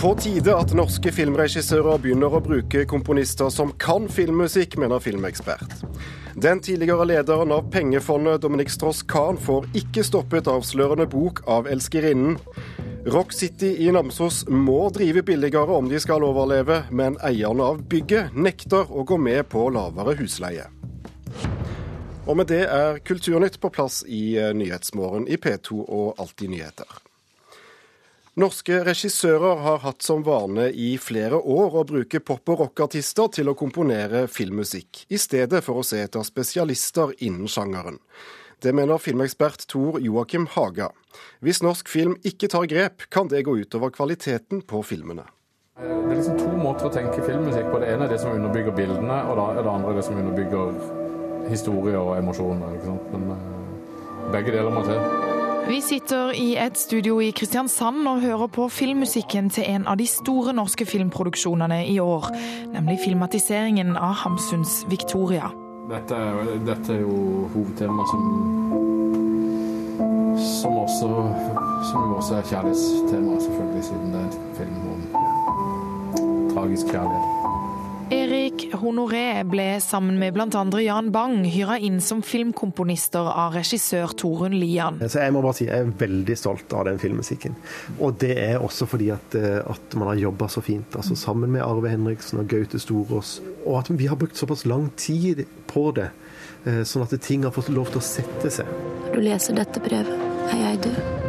På tide at norske filmregissører begynner å bruke komponister som kan filmmusikk, mener filmekspert. Den tidligere lederen av pengefondet, Dominic Strauss-Kahn, får ikke stoppet avslørende bok av elskerinnen. Rock City i Namsos må drive billigere om de skal overleve, men eierne av bygget nekter å gå med på lavere husleie. Og med det er Kulturnytt på plass i eh, Nyhetsmorgen i P2 og Alltid nyheter. Norske regissører har hatt som vane i flere år å bruke pop- og rockartister til å komponere filmmusikk, i stedet for å se etter spesialister innen sjangeren. Det mener filmekspert Tor Joakim Haga. Hvis norsk film ikke tar grep, kan det gå utover kvaliteten på filmene. Det er liksom to måter å tenke filmmusikk på. Det ene er det som underbygger bildene, og det andre er det som underbygger historie og emosjoner. Men uh, begge deler må til. Vi sitter i et studio i Kristiansand og hører på filmmusikken til en av de store norske filmproduksjonene i år, nemlig filmatiseringen av Hamsuns Victoria. Dette, dette er jo hovedtema som, som, også, som også er kjærlighetstema, selvfølgelig, siden det er en film om tragisk kjærlighet. Erik Honoré ble sammen med bl.a. Jan Bang hyra inn som filmkomponister av regissør Torunn Lian. Så jeg må bare si jeg er veldig stolt av den filmmusikken. Og det er også fordi at, eh, at man har jobba så fint. altså Sammen med Arve Henriksen og Gaute Storås. Og at vi har brukt såpass lang tid på det, eh, sånn at ting har fått lov til å sette seg. Når du leser dette brevet, er jeg død.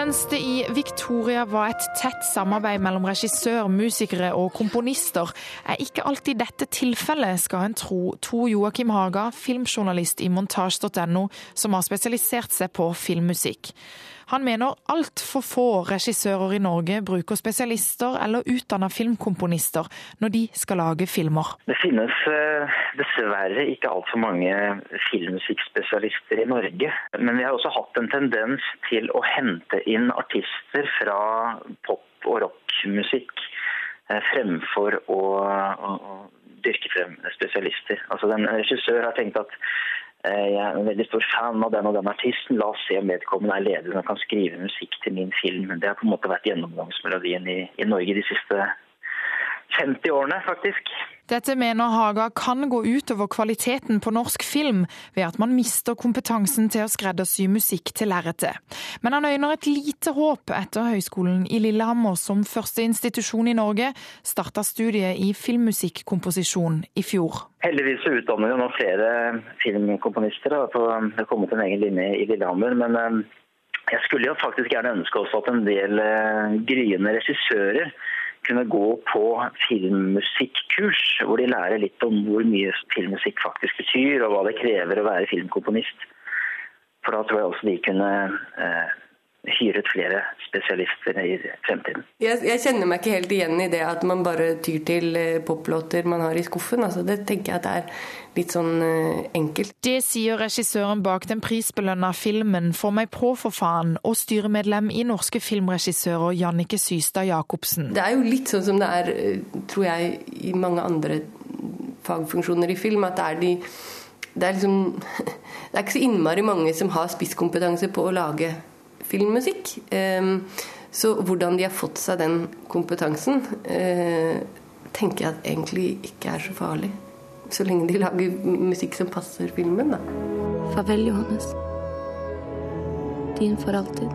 Mens det i Victoria var et tett samarbeid mellom regissør, musikere og komponister, er ikke alltid dette tilfellet, skal en tro Tor Joakim Haga, filmjournalist i montasj.no, som har spesialisert seg på filmmusikk. Han mener altfor få regissører i Norge bruker spesialister eller utdanna filmkomponister når de skal lage filmer. Det finnes eh, dessverre ikke altfor mange filmmusikkspesialister i Norge. Men vi har også hatt en tendens til å hente inn artister fra pop- og rockmusikk eh, fremfor å, å, å dyrke frem spesialister. Altså En regissør har tenkt at jeg er en veldig stor fan av den og den artisten. La oss se om vedkommende er ledig og kan skrive musikk til min film. Det har på en måte vært gjennomgangsmelodien i, i Norge de siste 50 årene, faktisk. Dette mener Haga kan gå utover kvaliteten på norsk film, ved at man mister kompetansen til å skreddersy musikk til lerretet. Men han øyner et lite håp etter Høgskolen i Lillehammer, som første institusjon i Norge, starta studiet i filmmusikkomposisjon i fjor. Heldigvis utdanner vi nå flere filmkomponister. Det har kommet en egen linje i Lillehammer. men eh, jeg skulle jo faktisk gjerne ønske også at en del eh, gryende regissører kunne gå på filmmusikkurs, hvor de lærer litt om hvor mye filmmusikk faktisk betyr, og hva det krever å være filmkomponist. For da tror jeg også de kunne eh, hyret flere spesialister i fremtiden. Jeg, jeg, kjenner meg ikke helt igjen i det at man bare tyr til eh, poplåter man har i skuffen. Altså, det tenker jeg at det er litt sånn uh, enkelt. Det sier regissøren bak den prisbelønna filmen 'For meg på, for faen' og styremedlem i Norske filmregissører Jannike Systad Jacobsen. Det er jo litt sånn som det er, eh, tror jeg, i mange andre fagfunksjoner i film. at det er de det er, liksom, det er ikke så innmari mange som har spisskompetanse på å lage filmmusikk. Ehm, så hvordan de har fått seg den kompetansen, eh, tenker jeg at egentlig ikke er så farlig. Så lenge de lager musikk som passer filmen, da. Farvel, Johannes. Din for alltid.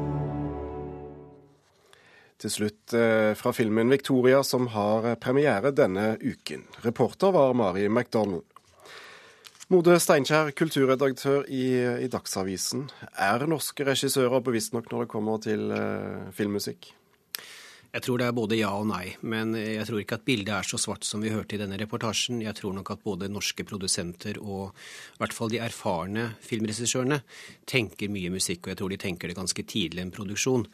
Til slutt eh, fra filmen 'Victoria', som har premiere denne uken. Reporter var Mari McDonald. Mode Steinkjer, kulturredaktør i, i, Dagsavisen. Er norske regissører bevisst nok når det kommer til uh, filmmusikk? Jeg tror det er både ja og nei, men jeg tror ikke at bildet er så svart som vi hørte i denne reportasjen. Jeg tror nok at både norske produsenter og i hvert fall de erfarne filmregissørene tenker mye musikk, og jeg tror de tenker det ganske tidlig i en produksjon.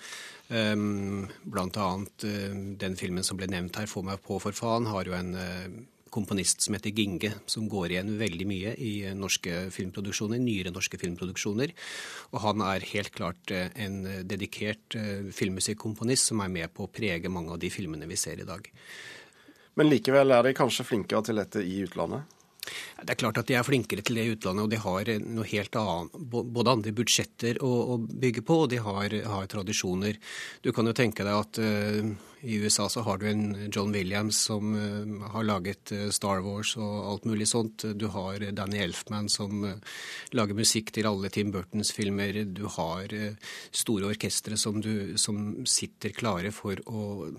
Um, blant annet uh, den filmen som ble nevnt her, 'Få meg på for faen', har jo en uh, komponist som heter Ginge, som går igjen veldig mye i norske filmproduksjoner, nyere norske filmproduksjoner. Og han er helt klart eh, en dedikert eh, filmmusikkomponist som er med på å prege mange av de filmene vi ser i dag. Men likevel er de kanskje flinkere til dette i utlandet? Det er klart at de er flinkere til det i utlandet, og de har noe helt annet, både andre budsjetter å, å bygge på, og de har, har, tradisjoner. Du kan jo tenke deg at uh, i USA så har du en John Williams som uh, har laget uh, Star Wars og alt mulig sånt. Du har Danny Elfman som lager musikk til alle Tim Burtons filmer. Du har store orkestre som, som sitter klare for å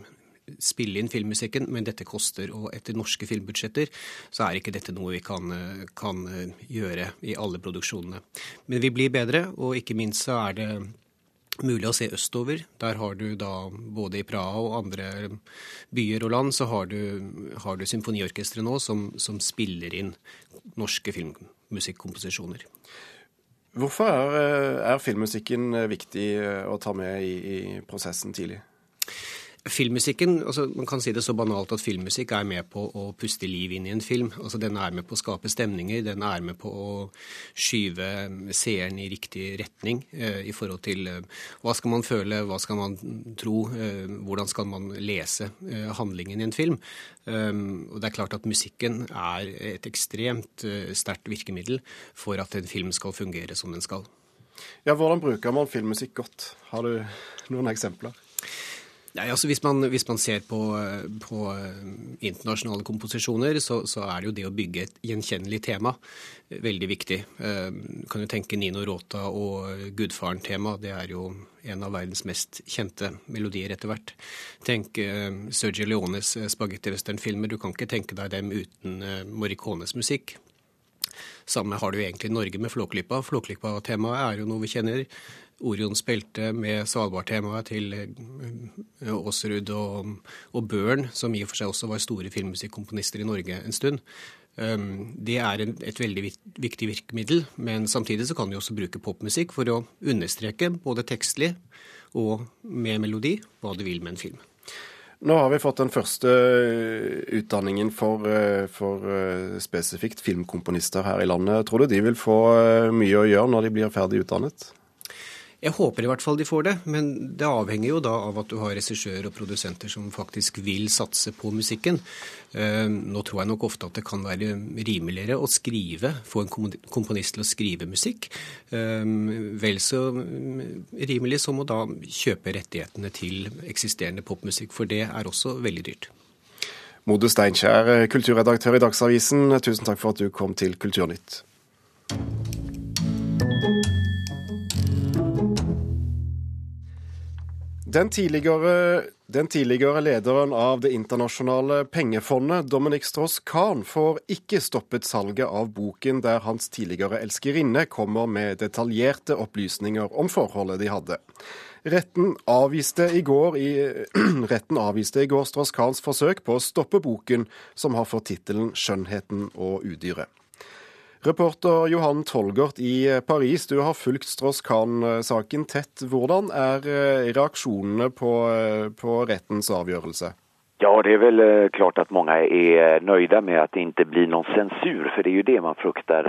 spille inn filmmusikken, men dette koster. Og etter norske filmbudsjetter så er ikke dette noe vi kan, kan gjøre i alle produksjonene. Men vi blir bedre, og ikke minst så er det mulig å se østover. Der har du da både i Praha og andre byer og land så har du, har du symfoniorkestre nå som, som, spiller inn norske filmmusikkomposisjoner. Hvorfor er, er, filmmusikken viktig å ta med i, i prosessen tidlig? Filmmusikken, altså Man kan si det så banalt at filmmusikk er med på å puste liv inn i en film. altså Den er med på å skape stemninger, den er med på å skyve seeren i riktig retning eh, i forhold til eh, hva skal man føle, hva skal man tro, eh, hvordan skal man lese eh, handlingen i en film. Um, og det er klart at musikken er et ekstremt eh, sterkt virkemiddel for at en film skal fungere som den skal. Ja, Hvordan bruker man filmmusikk godt? Har du noen eksempler? Nei, altså hvis man, hvis man ser på, på, eh, internasjonale komposisjoner, så, så, er det jo det å bygge et gjenkjennelig tema veldig viktig. Eh, du kan jo tenke Nino Rota og Gudfaren-tema. Det er jo en av verdens mest kjente melodier etter hvert. Tenk Sergio Leones spagetti-western-filmer. Du kan ikke tenke deg dem uten Morricones musikk. Samme har du egentlig i Norge med Flåklypa. Flåklypa-temaet er jo noe vi kjenner. Orions belte med Svalbard-temaet til eh, Aasrud og, og Børn, som i og for seg også var store filmmusikkomponister i Norge en stund. Um, det er et veldig viktig virkemiddel, men samtidig så kan vi også bruke popmusikk for å understreke både tekstlig og med melodi hva du vil med en film. Nå har vi fått den første eh, utdanningen for, eh, for, spesifikt filmkomponister her i landet. Tror du de vil få mye å gjøre når de blir ferdig utdannet? Jeg håper i hvert fall de får det, men det avhenger jo da av at du har regissører og produsenter som faktisk vil satse på musikken. Eh, nå tror jeg nok ofte at det kan være rimeligere å skrive, få en komponist til å skrive musikk. Eh, vel så rimelig som å da kjøpe rettighetene til eksisterende popmusikk, for det er også veldig dyrt. Mode Steinkjer, kulturredaktør i Dagsavisen, tusen takk for at du kom til Kulturnytt. Den tidligere, den tidligere, lederen av Det internasjonale pengefondet, Dominic Strauss-Kahn, får ikke stoppet salget av boken der hans tidligere elskerinne kommer med detaljerte opplysninger om forholdet de hadde. Retten avviste i går, i, går Strauss-Kahns forsøk på å stoppe boken, som har fått tittelen 'Skjønnheten og udyret'. Reporter Johan Tolgert i Paris, du har fulgt Strauss-Kahn-saken tett. Hvordan er eh, reaksjonene på, eh, på rettens avgjørelse? Ja, det er vel eh, klart at mange er nøyde med at det ikke blir noen sensur. For det er jo det man frukter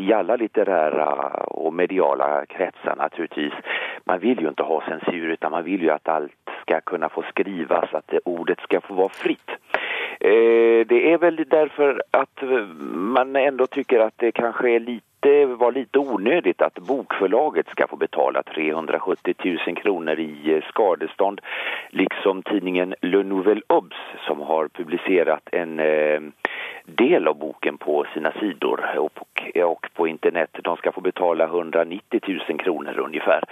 i alle litterære og mediale kretser, naturligvis. Man vil jo ikke ha sensur, men man vil jo at alt skal kunne få skrives, at ordet skal få være fritt. Eh, det är väl därför att man ändå tycker att det kanske är lite, var lite onödigt att bokförlaget ska få betala 370 000 kronor i eh, skadestånd. Liksom tidningen Le Nouvel Obs som har publicerat en eh, del av boken på sina sidor och på internet. De ska få betala 190 000 kronor ungefär.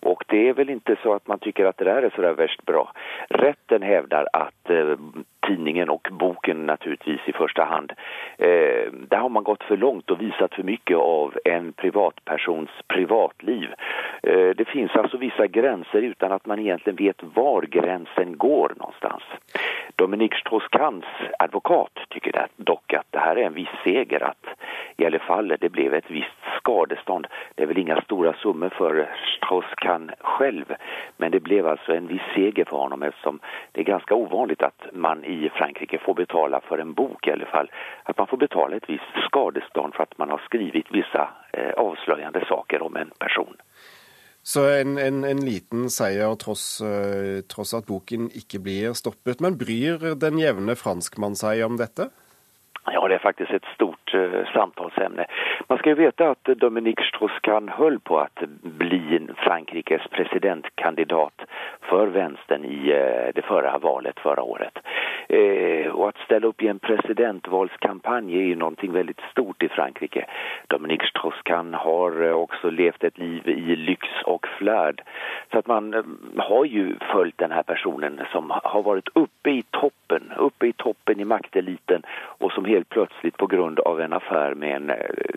Och det är väl inte så att man tycker att det där är så där värst bra. Rätten hävdar att eh, tidningen och boken naturligtvis i första hand. Eh, där har man gått för långt och visat för mycket av en privatpersons privatliv. Eh, det finns alltså vissa gränser utan att man egentligen vet var gränsen går någonstans. Dominik Strauss-Kahns advokat tycker dock att det här är en viss seger att i alla fall det blev ett visst skadestånd. Det är väl inga stora summor för Strauss-Kahn själv men det blev alltså en viss seger för honom eftersom det är ganska ovanligt att man i Frankrike får betala för en bok i alla fall. Att man får betala ett visst skadestånd för att man har skrivit vissa eh, avslöjande saker om en person. Så en, en, en liten seier tross, uh, tross, at boken ikke blir stoppet. Men bryr den jevne franskmann seg om dette? Ja, det er faktisk et stort uh, samtalsämne. Man skal jo veta at Dominique Strauss-Kahn höll på å bli Frankrikes presidentkandidat for vänstern i uh, det förra valet förra året. Uh, og å stille opp i en presidentvalskampanj er ju någonting väldigt stort i Frankrike. Dominique Strauss-Kahn har også levt et liv i lyx og flärd. Så att man eh, har ju följt den här personen som har vært oppe i toppen, uppe i toppen i makteliten og som helt plötsligt på grund av en affär med en eh,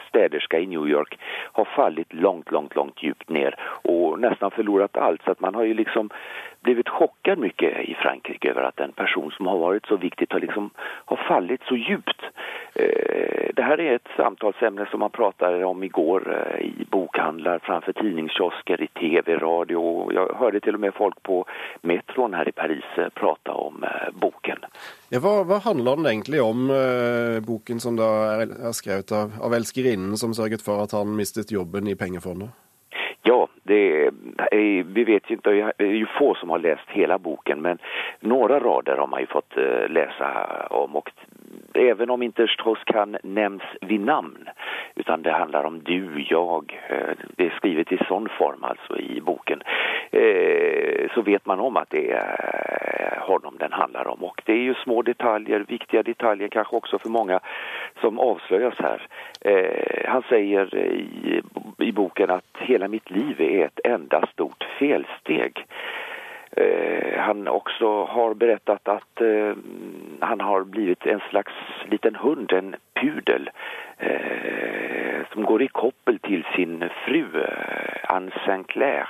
städerska i New York har fallit långt, långt, långt djupt ner och nästan förlorat allt. Så att man har ju liksom blivit chockad mycket i Frankrike över att en person som har varit så viktig har, liksom, har fallit så djupt. Eh, det här är ett samtalsämne som man pratade om igår eh, i bokhandlar, framför tidningskiosker, i tv, radio. Jag hörde till och med folk på metron här i Paris eh, prata om boken. Ja, hva, vad handler den egentlig om, boken som da er, er skrevet av, av elskerinnen som sørget for at han mistet jobben i pengefondet? Det är, vi vet inte, det är ju få som har läst hela boken men några rader har man ju fått eh, läsa om och även om inte Strauss-Kahn nämns vid namn utan det handlar om du, jag, eh, det är skrivet i sån form alltså i boken eh, så vet man om att det är honom den handlar om och det är ju små detaljer, viktiga detaljer kanske också för många som avslöjas här. Han säger i, boken att hela mitt liv är ett enda stort felsteg. Eh, han också har berättat att eh, han har blivit en slags liten hund, en pudel eh, som går i koppel till sin fru eh, Anne Sinclair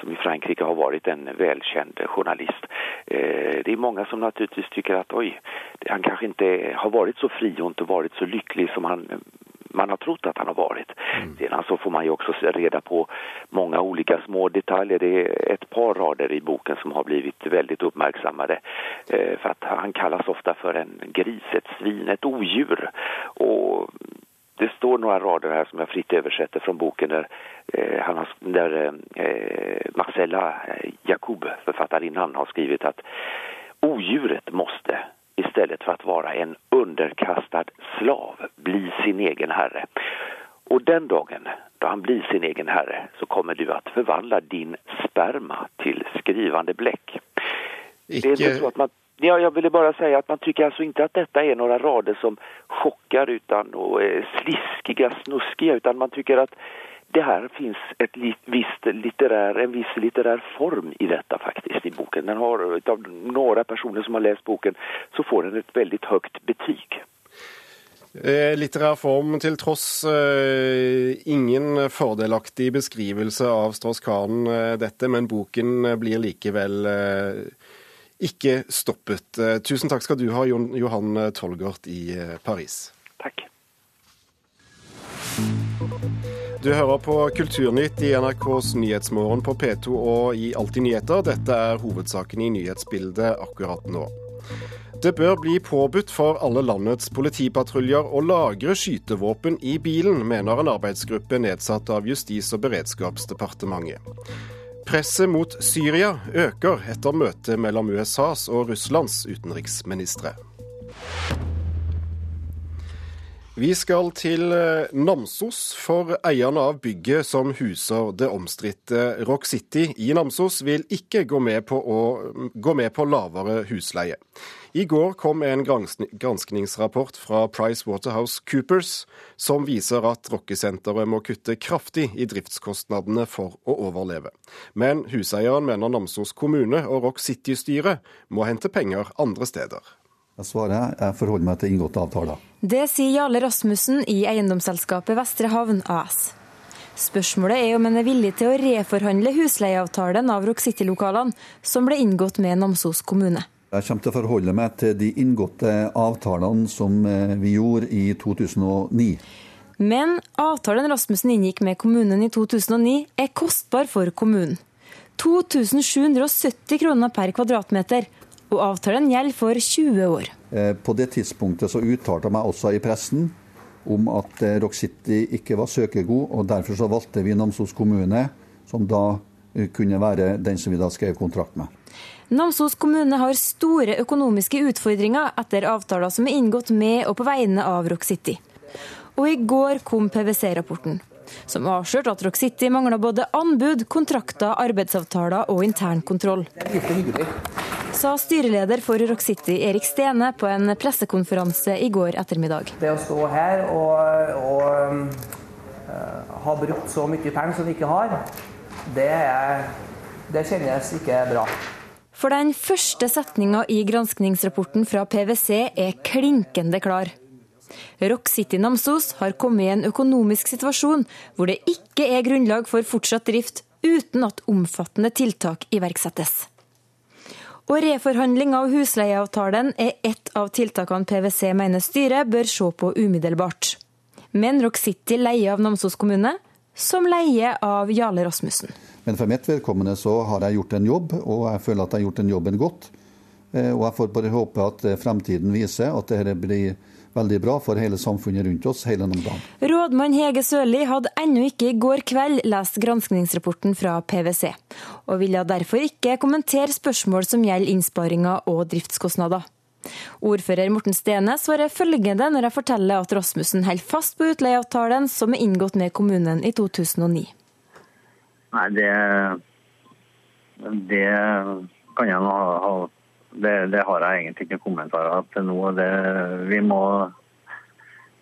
som i Frankrike har varit en välkänd journalist. Eh, det är många som naturligtvis tycker att oj, han kanske inte har varit så fri och inte varit så lycklig som han man har trott att han har varit. Mm. Sedan så får man ju också reda på många olika små detaljer. Det är ett par rader i boken som har blivit väldigt uppmärksammade. Eh, för att han kallas ofta för en gris, ett svin, ett odjur. Och det står några rader här som jag fritt översätter från boken där, eh, han har, där eh, Marcella Jacob, författarinnan, har skrivit att odjuret måste istället för att vara en underkastad slav bli sin egen herre. Och den dagen då han blir sin egen herre så kommer du att förvandla din sperma till skrivande bläck. Ikke... Det är inte så att man Ja, jag ville bara säga att man tycker alltså inte att detta är några rader som chockar utan och är sliskiga, snuskiga, utan man tycker att det her finns ett visst litterär, en viss litterär form i detta faktiskt i boken. Den har, av några personer som har läst boken så får den ett väldigt högt betyg. Eh, litterær form til tross eh, ingen fordelaktig beskrivelse av Strauss-Kahn, eh, dette, men boken blir likevel ikke stoppet. Tusen takk skal du ha, Johan Tolgert i Paris. Takk. Du hører på Kulturnytt i NRKs Nyhetsmorgen på P2 og i Alltid nyheter. Dette er hovedsaken i nyhetsbildet akkurat nå. Det bør bli påbudt for alle landets politipatruljer å lagre skytevåpen i bilen, mener en arbeidsgruppe nedsatt av Justis- og beredskapsdepartementet. Presset mot Syria øker etter møtet mellom USAs og Russlands utenriksministre. Vi skal til eh, Namsos, for eierne av bygget som huser det omstridte Rock City i Namsos, vil ikke gå med på, å, gå med på lavere husleie. I går kom en granskningsrapport fra Price Waterhouse Coopers som viser at rockesenteret må kutte kraftig i driftskostnadene for å overleve. Men huseieren mener Namsos kommune og Rock City-styret må hente penger andre steder. Jeg svarer jeg forholder meg til inngåtte avtaler. Det sier Jarle Rasmussen i eiendomsselskapet Vestre Havn AS. Spørsmålet er om en er villig til å reforhandle husleieavtalen av Rock City-lokalene som ble inngått med Namsos kommune. Jeg kommer til å forholde meg til de inngåtte avtalene som eh, vi gjorde i 2009. Men avtalen Rasmussen inngikk med kommunen i 2009 er kostbar for kommunen. 2770 kroner per kvadratmeter og avtalen gjelder for 20 år. Eh, på det tidspunktet så uttalte jeg meg også i pressen om at eh, Rock City ikke var søkegod, og derfor så valgte vi Namsos kommune, som da kunne være den som vi da skrev kontrakt med. Namsos kommune har store økonomiske utfordringer etter avtaler som er inngått med og på vegne av Rock City. Og i går kom PwC-rapporten, som avslørte at Rock City mangla både anbud, kontrakter, arbeidsavtaler og internkontroll. Sa styreleder for Rock City, Erik Stene, på en pressekonferanse i går ettermiddag. Det å stå her og, og uh, ha brukt så mye penger som vi ikke har, det, det kjennes ikke bra. For den første setninga i granskningsrapporten fra PwC er klinkende klar. Rock City Namsos har kommet i en økonomisk situasjon hvor det ikke er grunnlag for fortsatt drift uten at omfattende tiltak iverksettes. Og reforhandling av husleieavtalen er ett av tiltakene PwC mener styret bør se på umiddelbart. Men Rock City leier av Namsos kommune, som leier av Jarle Rasmussen. Men for mitt vedkommende så har jeg gjort en jobb, og jeg føler at jeg har gjort den jobben godt. Eh, og jeg får bare håpe at eh, fremtiden viser at dette blir veldig bra for hele samfunnet rundt oss hele dagen. Rådmann Hege Sørli hadde ennå ikke i går kveld lest granskningsrapporten fra PwC, og ville derfor ikke kommentere spørsmål som gjelder innsparinger og driftskostnader. Ordfører Morten Stene svarer følgende når jeg forteller at Rasmussen holder fast på utleieavtalen som er inngått med kommunen i 2009. Nei, det, det kan jeg nå ha det, det, har jeg egentlig ikke kommentarer til nå. Det, vi, må,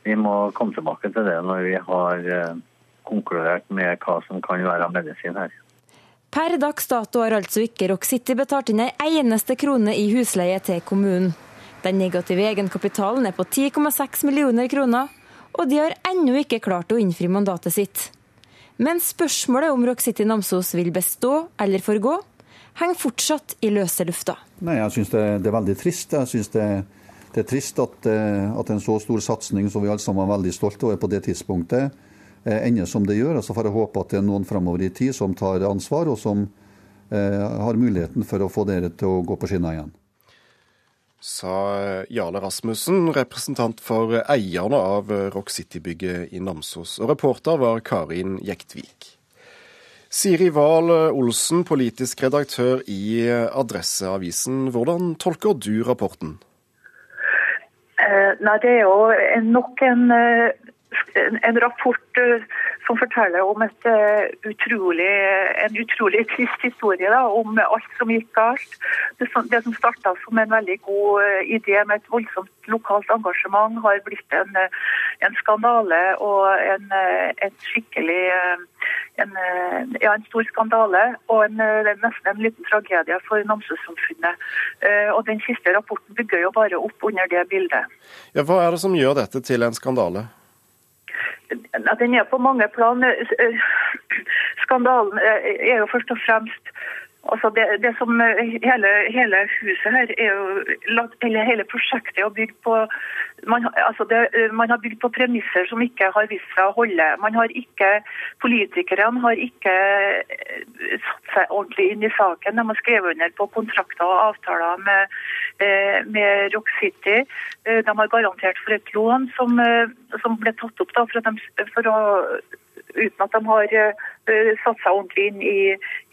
vi, må, komme tilbake til det når vi har eh, konkludert med hva som kan være medisin her. Per dags dato har altså ikke Rock City betalt inn ei eneste krone i husleie til kommunen. Den negative egenkapitalen er på 10,6 millioner kroner, og de har ennå ikke klart å innfri mandatet sitt. Men spørsmålet om Rock City Namsos vil bestå eller forgå, henger fortsatt i løse lufta. Nei, Jeg syns det, det, er veldig trist. Jeg synes det, det, er trist at, eh, at, en så stor satsing som vi alle sammen er veldig stolte over på det tidspunktet, eh, ender som det gjør. Så får jeg håpe at det er noen fremover i tid som tar ansvar, og som eh, har muligheten for å få dere til å gå på skinner igjen sa Jarle Rasmussen, representant for eierne av Rock City-bygget i Namsos. Og reporter var Karin Jektvik. Siri Wahl Olsen, politisk redaktør i Adresseavisen. Hvordan tolker du rapporten? Eh, nei, Det er jo nok en, eh, en rapport eh, som forteller om uh, utrolig, en utrolig trist historie da, om alt som gikk galt. Det, det som starta som en veldig god uh, idé med et voldsomt lokalt engasjement, har blitt en, uh, en skandale og en, skikkelig ja, en stor skandale og en, nesten en liten tragedie for Namsos-samfunnet. Og Den siste rapporten bygger jo bare opp under det bildet. Ja, hva er det som gjør dette til en skandale? Den er på mange plan. Skandalen er jo først og fremst altså det, det som hele, hele, huset her er jo, eller hele prosjektet er bygd på man, altså det, man, har bygd på premisser som ikke har vist seg å holde. Man har ikke, Politikerne har ikke satt seg ordentlig inn i saken. De har skrevet under på kontrakter og avtaler med Eh, med Rock City. Eh, de har garantert for et lån som, eh, som ble tatt opp da, for, de, for å, uten at de har satt seg ordentlig inn i,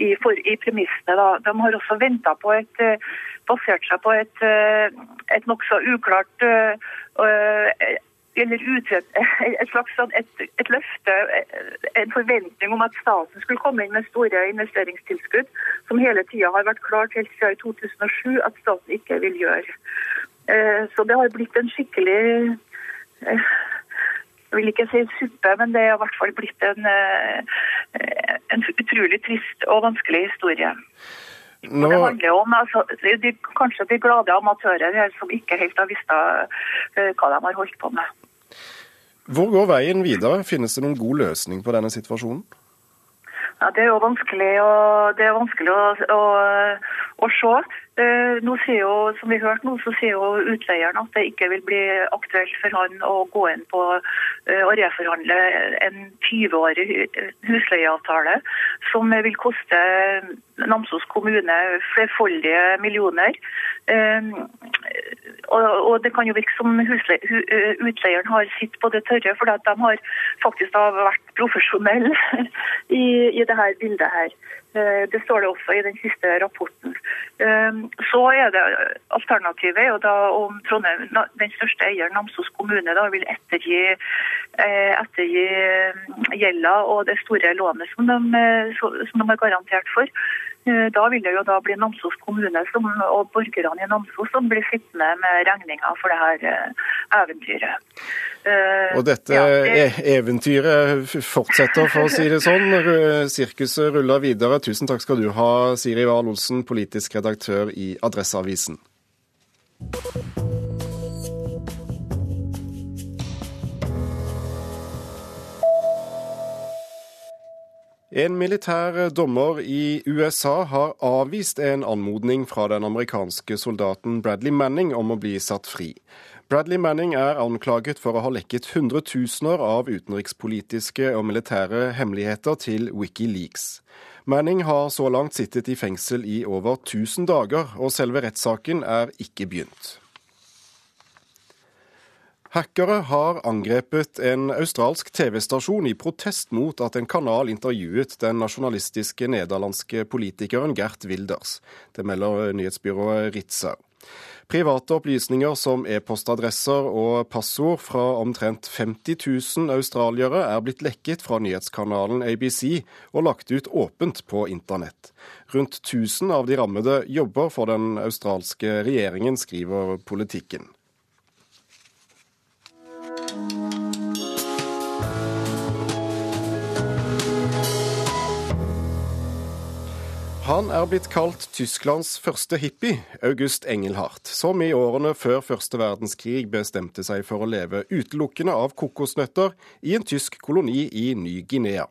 i, for, i premissene. Da. De har også venta på et basert seg på et, et nokså uklart eller utrett, et slags sånn et, et, løfte, en forventning om at staten skulle komme inn med store investeringstilskudd, som hele tida har vært klart helt siden 2007 at staten ikke vil gjøre. Eh, så det har blitt en skikkelig eh, vil ikke si suppe, men det er i hvert fall blitt en, eh, en utrolig trist og vanskelig historie. Nå... Det handler om altså, de, kanskje de glade amatører her som ikke helt har visst hva de har holdt på med. Hvor går veien videre? Finnes det noen god løsning på denne situasjonen? Ja, Det er jo vanskelig å, det er vanskelig å, å, å se. Eh, nå sier jo, som vi hørte nå, så sier jo utleieren at det ikke vil bli aktuelt for han å gå inn på eh, å reforhandle en 20-årig husleieavtale som vil koste Namsos kommune flerfoldige millioner. Eh, og, det kan jo virke som utleieren har sitt på det tørre, for de har faktisk vært profesjonelle i, i dette bildet her. Det står det også i den siste rapporten. Så er det Alternativet er jo da om Trondheim, den største eieren, Namsos kommune, da vil ettergi, ettergi gjelda og det store lånet som de, som de er garantert for. Eh, da vil det jo da bli Namsos kommune som, og borgerne i Namsos som blir sittende med regninga for det her eh, eventyret. Eh, og dette ja, det... E- eventyret fortsetter, for å si det sånn. Sirkuset ruller videre. Tusen takk skal du ha, Siri Wahl Olsen, politisk redaktør i Adresseavisen. En militær dommer i USA har avvist en anmodning fra den amerikanske soldaten Bradley Manning om å bli satt fri. Bradley Manning er anklaget for å ha lekket hundretusener av utenrikspolitiske og militære hemmeligheter til Wikileaks. Manning har så langt sittet i fengsel i over 1000 dager, og selve rettssaken er ikke begynt. Hackere har angrepet en australsk TV-stasjon i protest mot at en kanal intervjuet den nasjonalistiske nederlandske politikeren Gert Wilders. Det melder nyhetsbyrået Ritzau. Private opplysninger som e-postadresser og passord fra omtrent 50 000 australiere er blitt lekket fra nyhetskanalen ABC og lagt ut åpent på internett. Rundt 1000 av de rammede jobber for den australske regjeringen, skriver Politikken. Han er blitt kalt Tysklands første hippie, August Engelhardt, som i årene før første verdenskrig bestemte seg for å leve utelukkende av kokosnøtter i en tysk koloni i Ny-Guinea.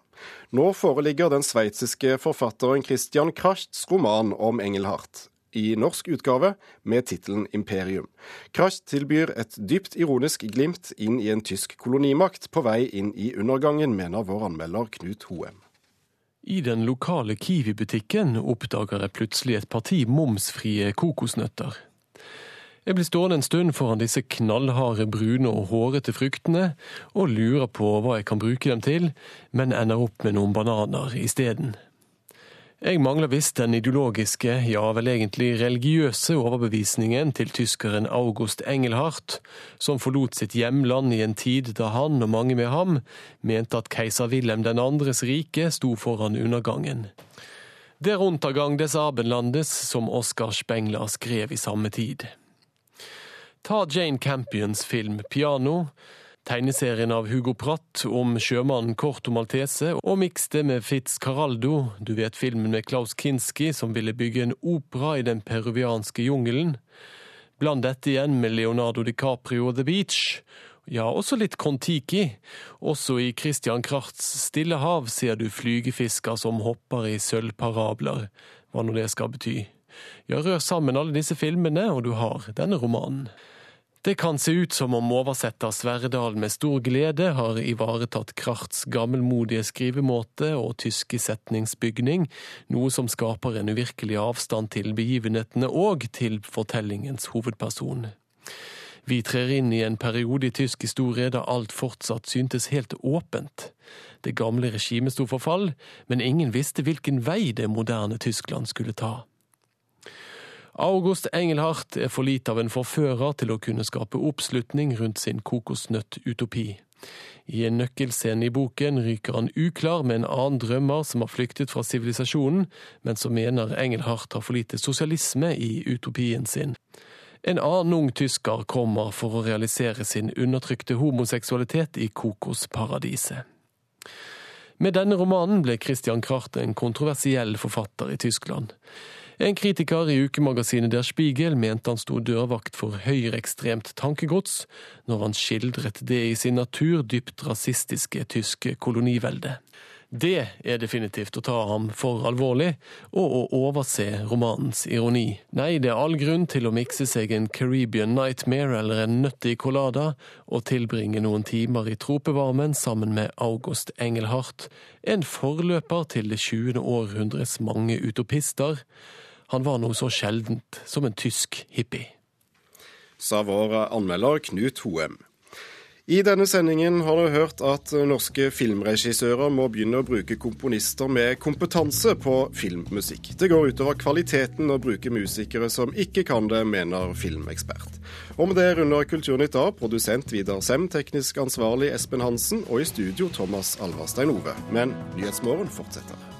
Nå foreligger den sveitsiske forfatteren Christian Krachts roman om Engelhardt i norsk utgave med tittelen Imperium. Kracht tilbyr et dypt ironisk glimt inn i en tysk kolonimakt på vei inn i undergangen, mener vår anmelder Knut Hoem. I den lokale Kiwi-butikken oppdager jeg plutselig et parti momsfrie kokosnøtter. Jeg blir stående en stund foran disse knallharde, brune og hårete fruktene, og lurer på hva jeg kan bruke dem til, men ender opp med noen bananer isteden. Jeg mangler visst den ideologiske, ja vel egentlig religiøse overbevisningen til tyskeren August Engelhardt, som forlot sitt hjemland i en tid da han og mange med ham mente at keiser Wilhelm 2.s rike sto foran undergangen. Der Untergang des Abenlandes, som Oskar Spengler skrev i samme tid. Ta Jane Campions film Piano, Tegneserien av Hugo Pratt om sjømannen Corto Maltese, og miks det med Fitzcarraldo, du vet filmen med Klaus Kinski som ville bygge en opera i den peruvianske jungelen. Bland dette igjen med Leonardo DiCaprio The Beach. Ja, også litt Kon-Tiki. Også i Christian Krachts Stille hav ser du flygefisker som hopper i sølvparabler, hva nå det skal bety. Ja, rør sammen alle disse filmene, og du har denne romanen. Det kan se ut som om oversetter Sverdal med stor glede har ivaretatt Krachts gammelmodige skrivemåte og tyske setningsbygning, noe som skaper en uvirkelig avstand til begivenhetene og til fortellingens hovedperson. Vi trer inn i en periode i tysk historie da alt fortsatt syntes helt åpent. Det gamle regimet sto for fall, men ingen visste hvilken vei det moderne Tyskland skulle ta. August Engelhardt er for lite av en forfører til å kunne skape oppslutning rundt sin kokosnøtt-utopi. I en nøkkelscene i boken ryker han uklar med en annen drømmer som har flyktet fra sivilisasjonen, men som mener Engelhardt har for lite sosialisme i utopien sin. En annen ung tysker kommer for å realisere sin undertrykte homoseksualitet i kokosparadiset. Med denne romanen ble Christian Kracht en kontroversiell forfatter i Tyskland. En kritiker i ukemagasinet Der Spiegel mente han sto dørvakt for høyreekstremt tankegods når han skildret det i sin natur dypt rasistiske tyske kolonivelde. Det er definitivt å ta ham for alvorlig, og å overse romanens ironi. Nei, det er all grunn til å mikse seg en Caribbean Nightmare eller en Nutty colada, og tilbringe noen timer i tropevarmen sammen med August Engelhardt, en forløper til det 20. århundres mange utopister han var noe så sjeldent som en tysk hippie. sa vår anmelder Knut Hoem. I denne sendingen har du hørt at norske filmregissører må begynne å bruke komponister med kompetanse på filmmusikk. Det går utover kvaliteten å bruke musikere som ikke kan det, mener filmekspert. Med det runder Kulturnytt av. Produsent Vidar Sem, teknisk ansvarlig Espen Hansen, og i studio Thomas Alvarstein Ove. Men Nyhetsmorgen fortsetter.